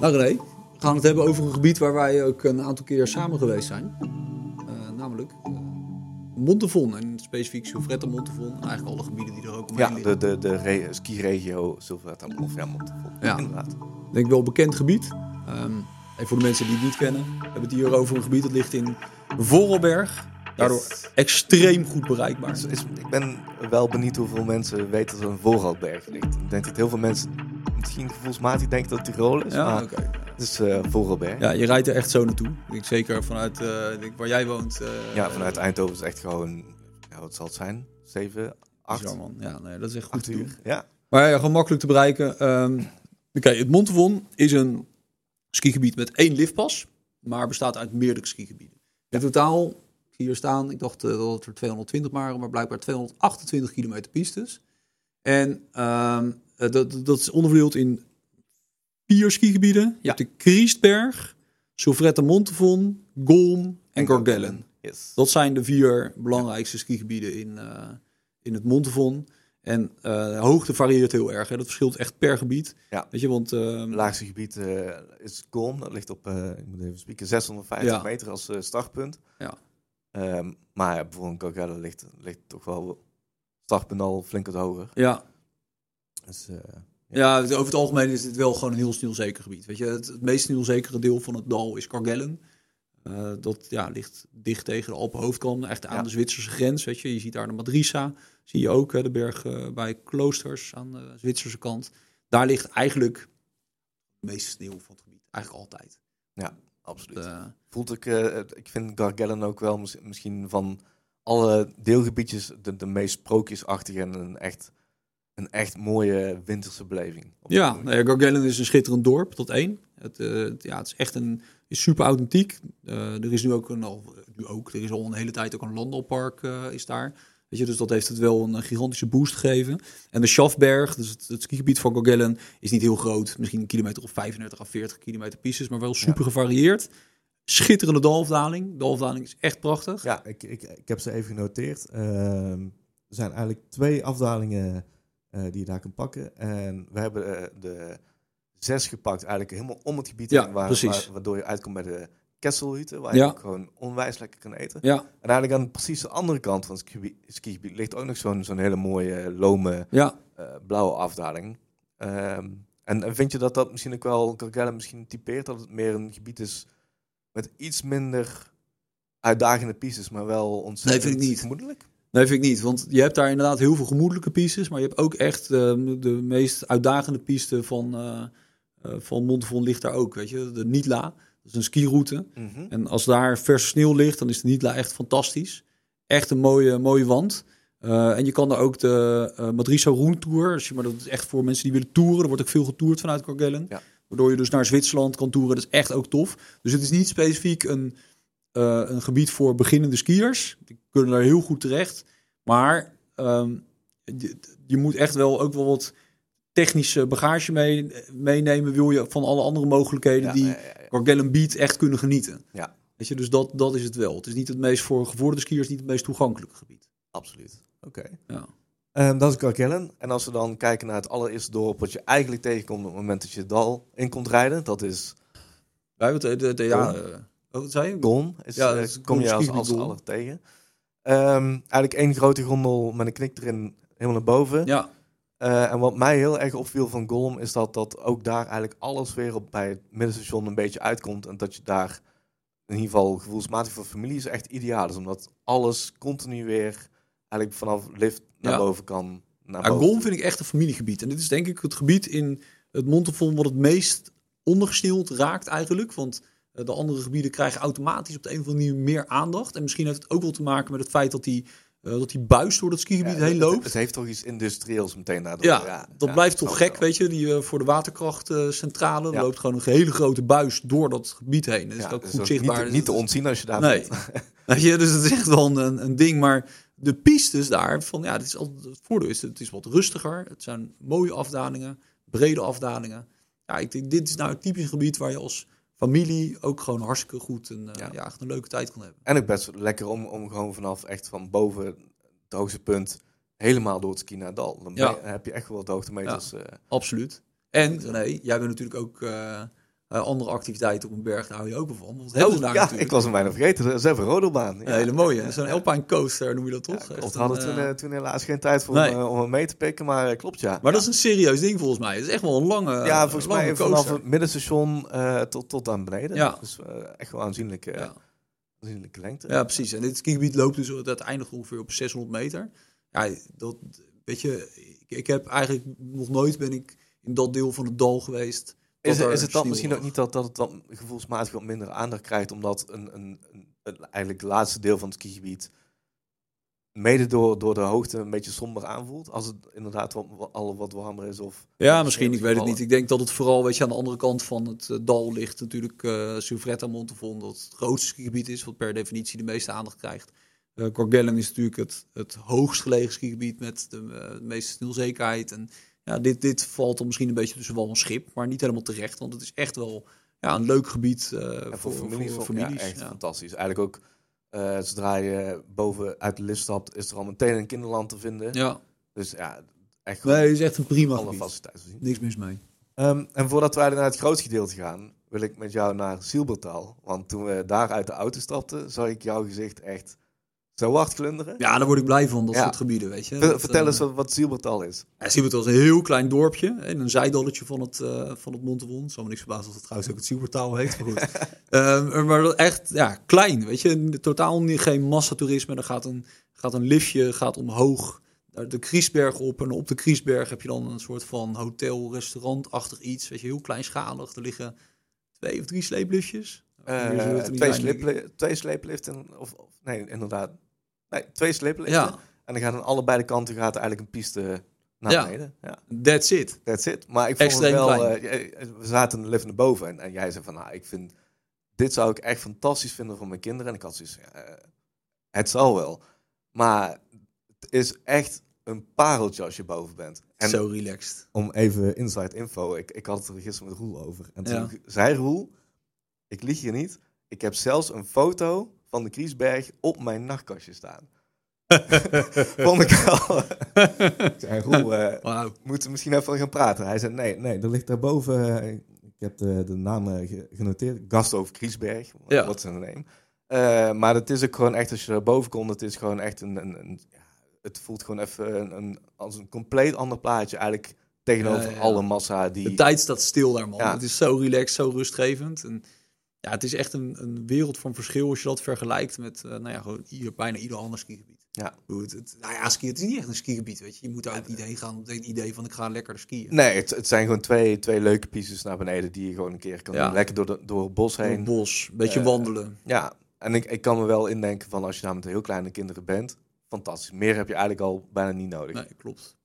Nou René, we gaan het hebben over een gebied waar wij ook een aantal keer samen geweest zijn. Uh, namelijk uh, Montevon en specifiek Silvretta Montevon. En eigenlijk alle gebieden die er ook omheen ja, liggen. de, de, de re ski-regio Silvretta of ja, Montevon. Ja, inderdaad. Denk wel een bekend gebied. Um, en voor de mensen die het niet kennen, we hebben het hier over een gebied dat ligt in Vorelberg. Daardoor extreem goed bereikbaar. Is, is, ik ben wel benieuwd hoeveel mensen weten dat er een Voralberg ligt. Ik denk dat heel veel mensen misschien gevoelsmatig denken dat het Tirol is. Ja, oké. Okay. Het is uh, Voralberg. Ja, je rijdt er echt zo naartoe. Ik, zeker vanuit uh, waar jij woont. Uh, ja, vanuit Eindhoven is echt gewoon, ja, wat zal het zijn? 7, 8? Ja, man. Ja, nee, dat is echt goed te doen. Ja. Maar ja, gewoon makkelijk te bereiken. Um, Oké, het Montevon is een skigebied met één liftpas, maar bestaat uit meerdere skigebieden. In totaal hier staan. Ik dacht uh, dat het er 220 waren, maar blijkbaar 228 kilometer pistes. En uh, dat, dat is onderverdeeld in vier skigebieden. Je ja. hebt de Kriestberg, Silvretta Montevon, Golm en Gorgellen. Yes. Dat zijn de vier belangrijkste skigebieden in, uh, in het Montevon. En uh, de hoogte varieert heel erg. Hè. Dat verschilt echt per gebied. Ja. Weet je, want, uh, het laagste gebied uh, is Golm. Dat ligt op, ik moet even spieken, 650 ja. meter als startpunt. Ja. Um, maar bijvoorbeeld Gorgella ligt, ligt toch wel startpunt al flink wat hoger. Ja. Dus, uh, ja. ja. over het algemeen is het wel gewoon een heel sneeuwzeker gebied. Weet je, het, het meest sneeuwzekere deel van het dal is Kargellen. Uh, dat ja, ligt dicht tegen de Alpenhoofdkant, echt aan ja. de Zwitserse grens. Weet je. je ziet daar de Madrisa, zie je ook, hè, de berg uh, bij Kloosters aan de Zwitserse kant. Daar ligt eigenlijk de meeste sneeuw van het gebied, eigenlijk altijd. Ja, absoluut. Voelt ik, ik vind Gargellen ook wel mis, misschien van alle deelgebiedjes de, de meest sprookjesachtige en een echt, een echt mooie winterse beleving. Ja, nou ja, Gargellen is een schitterend dorp, tot één. Het, uh, het, ja, het is echt een, is super authentiek. Uh, er is nu ook, een, al, nu ook, er is al een hele tijd ook een landalpark is daar. Weet je, dus dat heeft het wel een gigantische boost gegeven. En de Schafberg, dus het, het skigebied van Gorgellen, is niet heel groot. Misschien een kilometer of 35 à 40 kilometer pistes, maar wel super ja. gevarieerd. Schitterende dalafdaling. De dalafdaling is echt prachtig. Ja, ik, ik, ik heb ze even genoteerd. Uh, er zijn eigenlijk twee afdalingen uh, die je daar kan pakken. En we hebben uh, de zes gepakt, eigenlijk helemaal om het gebied ja, heen, waar, precies. waar, waardoor je uitkomt bij de Kesselhütte, waar je Ja. gewoon onwijs lekker kan eten. Ja, En eigenlijk aan precies de andere kant van het skigebied, skigebied ligt ook nog zo'n zo'n hele mooie, lome, ja. eh, blauwe afdaling. Ehm, en, en vind je dat dat misschien ook wel Gorgellen misschien typeert, dat het meer een gebied is met iets minder uitdagende pistes, maar wel ontzettend vind ik niet. gemoedelijk? Nee, vind ik niet. Want je hebt daar inderdaad heel veel gemoedelijke pistes. Maar je hebt ook echt eh, de meest uitdagende piste van, eh eh, van Montevon ligt daar ook. Weet je, de Nitla. Dat is een skiroute. Mhm. En als daar verse sneeuw ligt, dan is de Nitla echt fantastisch. Echt een mooie, mooie wand. Eh, en je kan daar ook de uh, Madriso Roen Tour. Dus, maar dat is echt voor mensen die willen toeren. Er wordt ook veel getoerd vanuit Korgellen. Ja. Waardoor je dus naar Zwitserland kan toeren. Dat is echt ook tof. Dus het is niet specifiek een, eh, een gebied voor beginnende skiers. Die kunnen daar heel goed terecht. Maar ehm, je, je moet echt wel ook wel wat technische bagage mee, meenemen. Wil je van alle andere mogelijkheden Ja, die ja, ja, biedt echt kunnen genieten. Ja. Weet je, dus dat, dat is het wel. Het is niet het meest voor gevorderde skiers, niet het meest toegankelijke gebied. Absoluut. Oké. Ja. Ehm, dat is Gargellen. En als we dan kijken naar het allereerste dorp wat je eigenlijk tegenkomt op het moment dat je het dal in komt rijden, dat is Wij hebben het, de, de, ja, eh, wat zei je? Gon. Is, Ja, dat is kom je als, als aller tegen. Ehm, eigenlijk één grote gondel met een knik erin helemaal naar boven. Ja, Eh, en wat mij heel erg opviel van Golm is dat, dat ook daar eigenlijk alles weer op bij het middenstation een beetje uitkomt. En dat je daar in ieder geval gevoelsmatig voor familie is echt ideaal. is omdat alles continu weer eigenlijk vanaf lift naar Ja. boven kan. Naar boven. Golm vind ik echt een familiegebied. En dit is denk ik het gebied in het Montefon wat het meest ondergesneeuwd raakt eigenlijk. Want eh, de andere gebieden krijgen automatisch op de een of andere manier meer aandacht. En misschien heeft het ook wel te maken met het feit dat die, eh, dat die buis door dat skigebied Ja, heen loopt. Het, heeft toch iets industrieels meteen daardoor. Ja, dat ja, blijft toch gek, weet je. Die, eh, voor de waterkrachtcentrale er loopt gewoon een hele grote buis door dat gebied heen. Dat is ook dus goed zichtbaar. Niet, Dus niet te ontzien als je daar Nee. bent. Je, dus het is echt wel een, een ding. Maar de pistes daar, van ja, dit is altijd, het voordeel is, het is wat rustiger. Het zijn mooie afdalingen, brede afdalingen. Ja, ik denk, dit is nou het typische gebied waar je als familie ook gewoon hartstikke goed een, eh, Ja. ja. echt een leuke tijd kan hebben. En ook best lekker om, om gewoon vanaf echt van boven het hoogste punt helemaal door het ski naar het dal. Dan Ja. je- heb je echt wel wat hoogtemeters. eh, Absoluut. En René, jij bent natuurlijk ook eh, uh, andere activiteiten op een berg, daar hou je ook wel van. Daar ja, natuurlijk. ik was hem bijna vergeten. Ze hebben een rodelbaan. Ja. hele mooie. Zo'n Alpine coaster noem je dat toch? Ja, hadden toen, uh, toen helaas geen tijd voor nee. om, hem mee te pikken, maar klopt ja. Maar dat is een serieus ding volgens mij. Het is echt wel een lange Ja, volgens mij coaster. vanaf het middenstation tot, tot aan beneden. Ja. Dus echt wel aanzienlijke, aanzienlijke lengte. Ja, precies. En dit skigebied loopt dus uiteindelijk ongeveer op 600 meter. Ja, dat, weet je, ik, ik heb eigenlijk nog nooit ben ik in dat deel van het dal geweest is, is het dan misschien ook niet dat, dat het dan gevoelsmatig wat minder aandacht krijgt, omdat een, een, een, eigenlijk het laatste deel van het skigebied mede door, door de hoogte een beetje somber aanvoelt, als het inderdaad wat, al wat warmer is? Of ja, misschien, ik weet het niet. Ik denk dat het vooral weet je, aan de andere kant van het uh, dal ligt natuurlijk uh, Silvretta Montevon, dat het grootste skigebied is, wat per definitie de meeste aandacht krijgt. Uh, Corgellen is natuurlijk het, het hoogst gelegen skigebied met de, meeste stilzekerheid en ja, dit, dit valt dan misschien een beetje tussen wel een schip, maar niet helemaal terecht. Want het is echt wel ja, een leuk gebied uh, voor, voor, families. Voor families. Ja, echt fantastisch. Eigenlijk ook, uh, zodra je boven uit de lift stapt, is er al meteen een kinderland te vinden. Ja. Dus ja, echt Nee, het is echt een prima alle faciliteiten zien. Niks mis mee. Um, en voordat wij naar het grootste gedeelte gaan, wil ik met jou naar Silbertaal. Want toen we daar uit de auto stapten, zag ik jouw gezicht echt zo hard glunderen? Ja, daar word ik blij van, dat soort gebieden, weet je. Vertel eens wat, wat Zielbertal is. Ja, Zielbertal is een heel klein dorpje, in een zijdalletje van het, uh, van het Montewon. Zou me niks verbazen als het trouwens ook het Zielbertal heet, maar goed. um, maar echt, ja, klein, weet je. Totaal niet, geen massatoerisme. Er gaat een, gaat een liftje, gaat omhoog de Kriesberg op. En op de Kriesberg heb je dan een soort van hotel, restaurant-achtig iets. Weet je, heel kleinschalig. Er liggen twee of drie sleepliftjes. Uh, twee, sleep, twee sleepliften, of, of nee, inderdaad. Nee, twee sleepliften. Ja. En dan gaat aan allebei de kanten gaat eigenlijk een piste naar ja. beneden. Ja. That's it. That's it. Maar ik vond het wel... Uh, we zaten de lift naar boven en, en, jij zei van... Nou, ik vind... Dit zou ik echt fantastisch vinden voor mijn kinderen. En ik had zoiets... Uh, het zal wel. Maar het is echt een pareltje als je boven bent. En Zo relaxed. Om even inside info. Ik, ik had het er gisteren met Roel over. En toen ja. zei Roel... Ik lieg je niet. Ik heb zelfs een foto van de Kriesberg op mijn nachtkastje staan. Vond ik al. ik zei, Roel, uh, moeten we misschien even gaan praten? Hij zei, nee, nee, er ligt daarboven... Uh, ik heb de, de naam uh, genoteerd. Gasthof Kriesberg. Ja. Wat zijn naam? Uh, maar het is ook gewoon echt, als je daar boven komt, het is gewoon echt een... een, een ja, het voelt gewoon even een, een, als een compleet ander plaatje eigenlijk tegenover alle massa die... De tijd staat stil daar, man. Het is zo relaxed, zo rustgevend. En ja, het is echt een, een wereld van verschil als je dat vergelijkt met uh, nou ja, gewoon hier, bijna ieder ander skigebied. Ja. Het, het, nou ja, skiën, het is niet echt een skigebied, weet je. Je moet daar ook niet heen gaan met het idee van ik ga lekker skiën. Nee, het, het zijn gewoon twee, twee leuke pieces naar beneden die je gewoon een keer kan doen. Lekker door, de, door het bos heen. Door het bos, een beetje uh, wandelen. Ja, en ik, ik kan me wel indenken van als je nou met heel kleine kinderen bent, fantastisch. Meer heb je eigenlijk al bijna niet nodig. Nee, klopt.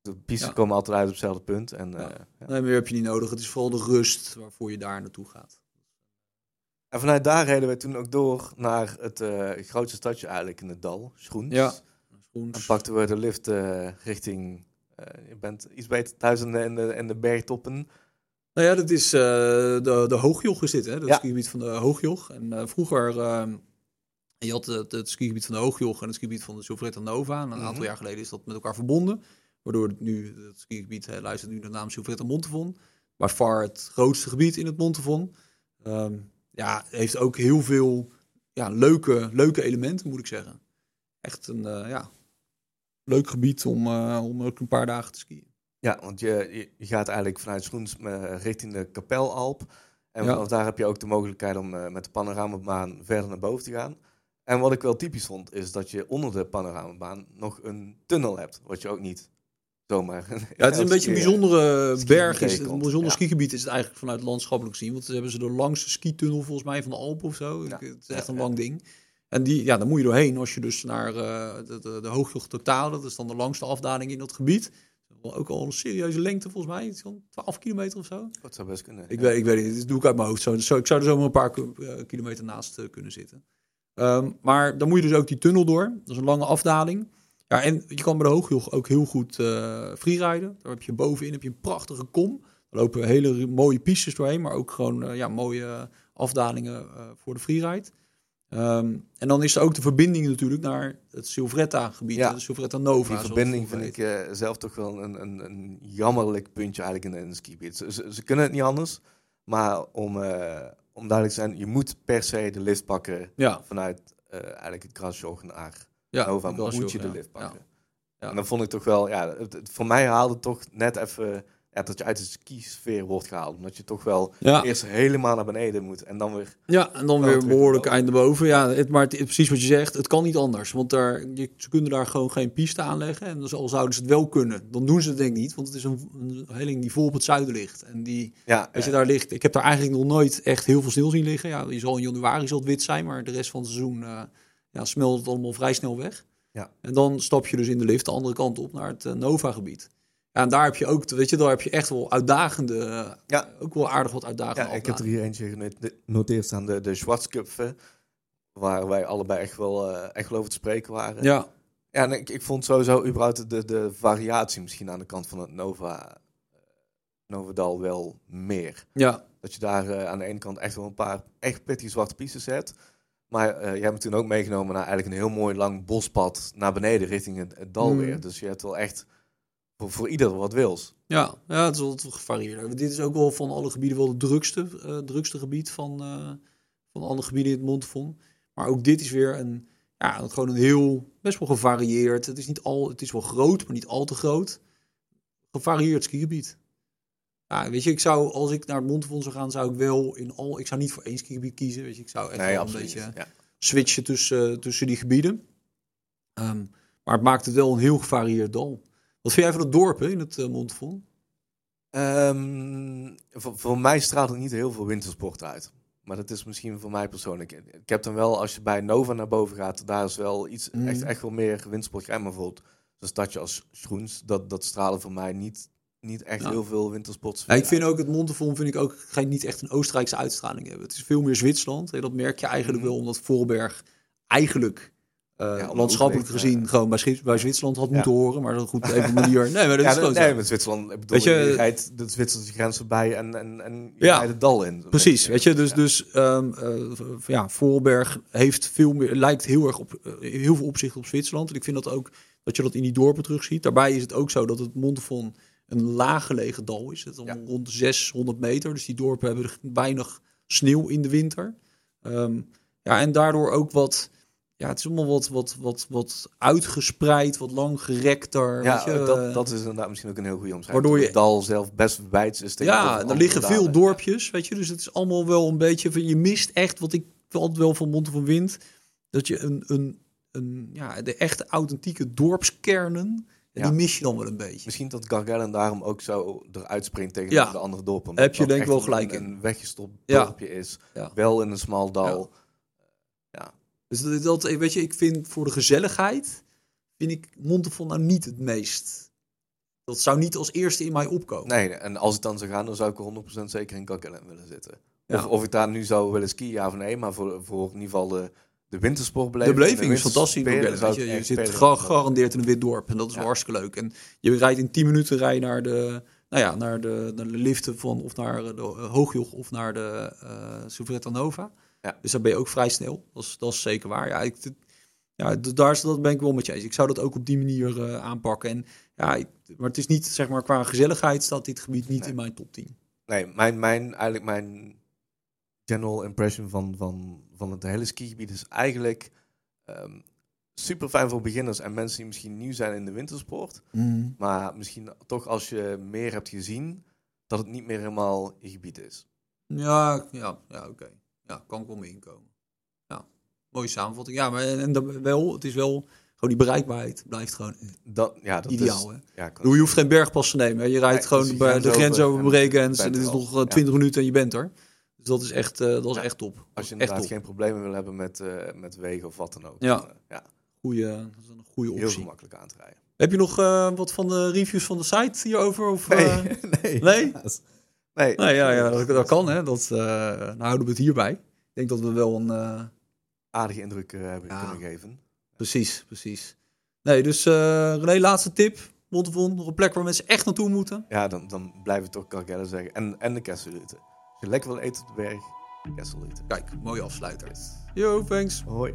De pistes komen altijd uit op hetzelfde punt. En, ja. Uh, nee, meer heb je niet nodig. Het is vooral de rust waarvoor je daar naartoe gaat. En vanuit daar reden we toen ook door naar het uh, grootste stadje eigenlijk in het dal, Schoens. Ja, Schoens. En pakten we de lift uh, richting, uh, je bent iets beter thuis in de, in de, in de bergtoppen. Nou ja, dat is de, de Hoogjoch is dit, hè? Dat ja. skigebied van de Hoogjoch. En vroeger, ehm, je had het, het skigebied van de Hoogjoch en het skigebied van de Silvretta Nova. En een aantal mhm. jaar geleden is dat met elkaar verbonden. Waardoor het nu, het skigebied luistert nu de naam Silvretta Montevon. Maar far het grootste gebied in het Montevon. Um, ja, heeft ook heel veel ja, leuke, leuke elementen, moet ik zeggen. Echt een uh, ja, leuk gebied om, uh, om ook een paar dagen te skiën. Ja, want je, je gaat eigenlijk vanuit Schoens uh, richting de Kapelalp. En ja. vanaf daar heb je ook de mogelijkheid om met de panoramabaan verder naar boven te gaan. En wat ik wel typisch vond, is dat je onder de panoramabaan nog een tunnel hebt. Wat je ook niet zomaar. Ja, het is een beetje een bijzondere berg. Is, een bijzonder skigebied is het eigenlijk vanuit landschappelijk gezien. Want ze hebben ze de langste skitunnel volgens mij van de Alpen of zo. Ja. Het is echt een lang ding. En die, ja, dan moet je doorheen als je dus naar uh, de, de, de Totaal, dat is dan de langste afdaling in dat gebied. Ook al een serieuze lengte volgens mij, iets van 12 kilometer of zo. Dat zou best kunnen. Ik, weet, ik weet niet, dat doe ik uit mijn hoofd. Zo, ik zou er zomaar een paar uh, kilometer naast uh, kunnen zitten. Um, maar dan moet je dus ook die tunnel door. Dat is een lange afdaling. Ja, en je kan bij de Hoogjoch ook heel goed uh, freeriden. Daar heb je bovenin heb je een prachtige kom. Er lopen hele mooie pistes doorheen, maar ook gewoon uh, ja, mooie afdalingen uh, voor de freeride. Um, en dan is er ook de verbinding natuurlijk naar het Silvretta-gebied, ja. de Silvretta Nova. Die verbinding vind ik zelf toch wel een, een, een jammerlijk puntje eigenlijk in een skigebied. Ze, ze, ze, kunnen het niet anders, Maar om, uh, om duidelijk te zijn, je moet per se de lift pakken ja. vanuit uh, eigenlijk het Grasjog naar ja, Nova. Moet je de lift pakken. Ja. En dan vond ik toch wel, ja, het, voor mij haalde toch net even ja, dat je uit de skisfeer wordt gehaald. Omdat je toch wel ja. eerst helemaal naar beneden moet en dan weer... Ja, en dan weer behoorlijk eind naar boven. Ja, het, maar het, precies wat je zegt, het kan niet anders. Want daar, je, ze kunnen daar gewoon geen piste aanleggen. En dus al zouden ze het wel kunnen, dan doen ze het denk ik niet. Want het is een, een helling die vol op het zuiden ligt. En die, ja, als je daar ligt... Ik heb daar eigenlijk nog nooit echt heel veel sneeuw zien liggen. Ja, je zal in januari zal het wit zijn, maar de rest van het seizoen uh, ja, smelt het allemaal vrij snel weg. Ja. En dan stap je dus in de lift de andere kant op naar het uh, Nova-gebied. Ja, en daar heb je ook, weet je, daar heb je echt wel uitdagende, ja. ook wel aardig wat uitdagende. Ja, ik heb er hier eentje genoteerd staan, de, de waar wij allebei echt wel, uh, echt wel over te spreken waren. Ja. Ja, en ik, ik vond sowieso überhaupt de, de variatie misschien aan de kant van het Nova, Novadal wel meer. Ja. Dat je daar aan de ene kant echt wel een paar echt pittige zwarte pistes hebt. Maar uh, jij hebt me toen ook meegenomen naar eigenlijk een heel mooi lang bospad naar beneden richting het, het dal Mm. weer. Dus je hebt wel echt voor, voor ieder wat wils. Ja, ja, het is wel gevarieerd. Dit is ook wel van alle gebieden wel het drukste, uh, drukste gebied van, uh, van alle gebieden in het Montfon. Maar ook dit is weer een, ja, gewoon een heel, best wel gevarieerd. Het is, niet al, het is wel groot, maar niet al te groot. Gevarieerd skigebied. Ja, weet je, ik zou, als ik naar het Montfon zou gaan, zou ik wel in al, ik zou niet voor één skigebied kiezen. Weet je, ik zou echt nee, wel absoluut. een beetje ja. switchen tussen, uh, tussen die gebieden. Um, maar het maakt het wel een heel gevarieerd dal. Wat vind jij van het dorp hè, in het uh, Montfon? Um, voor, voor, mij straalt het niet heel veel wintersport uit. Maar dat is misschien voor mij persoonlijk. Ik heb dan wel, als je bij Nova naar boven gaat, daar is wel iets, mm. echt, echt wel meer wintersport. Maar bijvoorbeeld zo'n stadje als Schroens, dat, dat stralen voor mij niet, niet echt Nou. heel veel wintersport. Ja, ik vind ook het Montefon vind ik ook geen, niet echt een Oostenrijkse uitstraling hebben. Het is veel meer Zwitserland. Hè, dat merk je eigenlijk Mhm. wel, omdat Voorberg eigenlijk uh, Ja, om landschappelijk gezien gewoon bij, bij Zwitserland had moeten horen. Maar dat goed een manier. Nee, maar dat is gewoon nee, met Zwitserland. Ik bedoel, Weet je- je, rijdt de Zwitserse grens voorbij en, en, en je Ja. rijdt het dal in. Precies, weet je, dus, Ja. dus um, uh, ja, Voorberg heeft veel meer, lijkt heel erg op, uh, heel veel opzicht op Zwitserland. En ik vind dat ook, dat je dat in die dorpen terugziet. Daarbij is het ook zo dat het Montefon een laaggelegen dal is. Het allemaal rond de 600 meter, dus die dorpen hebben weinig sneeuw in de winter. Um, ja, en daardoor ook wat, ja, het is allemaal wat, wat, wat, wat uitgespreid, wat lang gerekter. Ja, weet je, dat, dat is inderdaad misschien ook een heel goede omschrijving. Waardoor je- Het dal zelf best wijd is. Ja, er liggen veel dorpjes, weet je. Dus het is allemaal wel een beetje van... Je mist echt, wat ik altijd wel van Monte van Wind... dat je een, een, een ja, de echte authentieke dorpskernen... Ja. die mis je dan wel een beetje. Misschien dat Gargellen daarom ook zo eruit springt tegen Ja. de andere dorpen. Heb je Dat denk ik wel gelijk een, in. een weggestopt Ja. dorpje is. Ja. Wel in een smal dal. Dus dat, dat, weet je, ik vind voor de gezelligheid... vind ik Montefon nou niet het meest... Dat zou niet als eerste in mij opkomen. Nee, en als het dan zou gaan, dan zou ik er 100% zeker in Gargellen willen zitten. Ja. Of, of ik daar nu zou willen skiën, ja of nee. Maar voor, voor in ieder geval de, de wintersport De beleving is fantastisch. je, zit gegarandeerd in een wit dorp. En dat is Ja. hartstikke leuk. En je rijdt in 10 minuten rij naar de, nou ja, naar de, naar de liften van of naar de Hoogjoch of naar de uh, Nova. Ja. Dus daar ben je ook vrij snel. Dat is, dat is zeker waar. Ja, ik, ja, daar dat ben ik wel met je eens. Ik zou dat ook op die manier uh, aanpakken. En, ja, ik- maar het is niet, zeg maar, qua gezelligheid staat dit gebied niet Nee. in mijn top 10. Nee, mijn, mijn, eigenlijk mijn general impression van, van, van het hele skigebied is eigenlijk ehm, super fijn voor beginners en mensen die misschien nieuw zijn in de wintersport. Maar misschien toch als je meer hebt gezien, dat het niet meer helemaal je gebied is. Ja, ja, ja oké. Ja, kan ik wel mee inkomen. Ja, mooie samenvatting. Ja, maar en, en wel, het is wel, gewoon die bereikbaarheid blijft gewoon Dat, ja, dat ideaal. is, hè? ja, Je hoeft geen bergpas te nemen. hè. Je rijdt gewoon dus grens de grens over over en En dit is nog al. eh, 20 minuten en je bent er. Dat is echt, eh, dat is echt top. Als je inderdaad top. geen problemen wil hebben met, eh, met wegen of wat dan ook. Ja. dan, eh, ja Goeie, dat is een goede heel optie. gemakkelijk aan te rijden. Heb je nog wat van de reviews van de site hierover? Of, nee. nee? Nee. Nee, ja, ja dat, dat kan hè. Dat, nou houden we het hierbij. Ik denk dat we wel een... Aardige indruk hebben Ja. kunnen geven. Precies, precies. Nee, dus René, laatste tip. Montevon, nog een plek waar mensen echt naartoe moeten. Ja, dan, dan blijven we toch Calgary zeggen. En, en de Kesselroute. Als je lekker wil eten op de berg, Kesselroute. Kijk, mooie afsluiter. Yo, thanks. Hoi.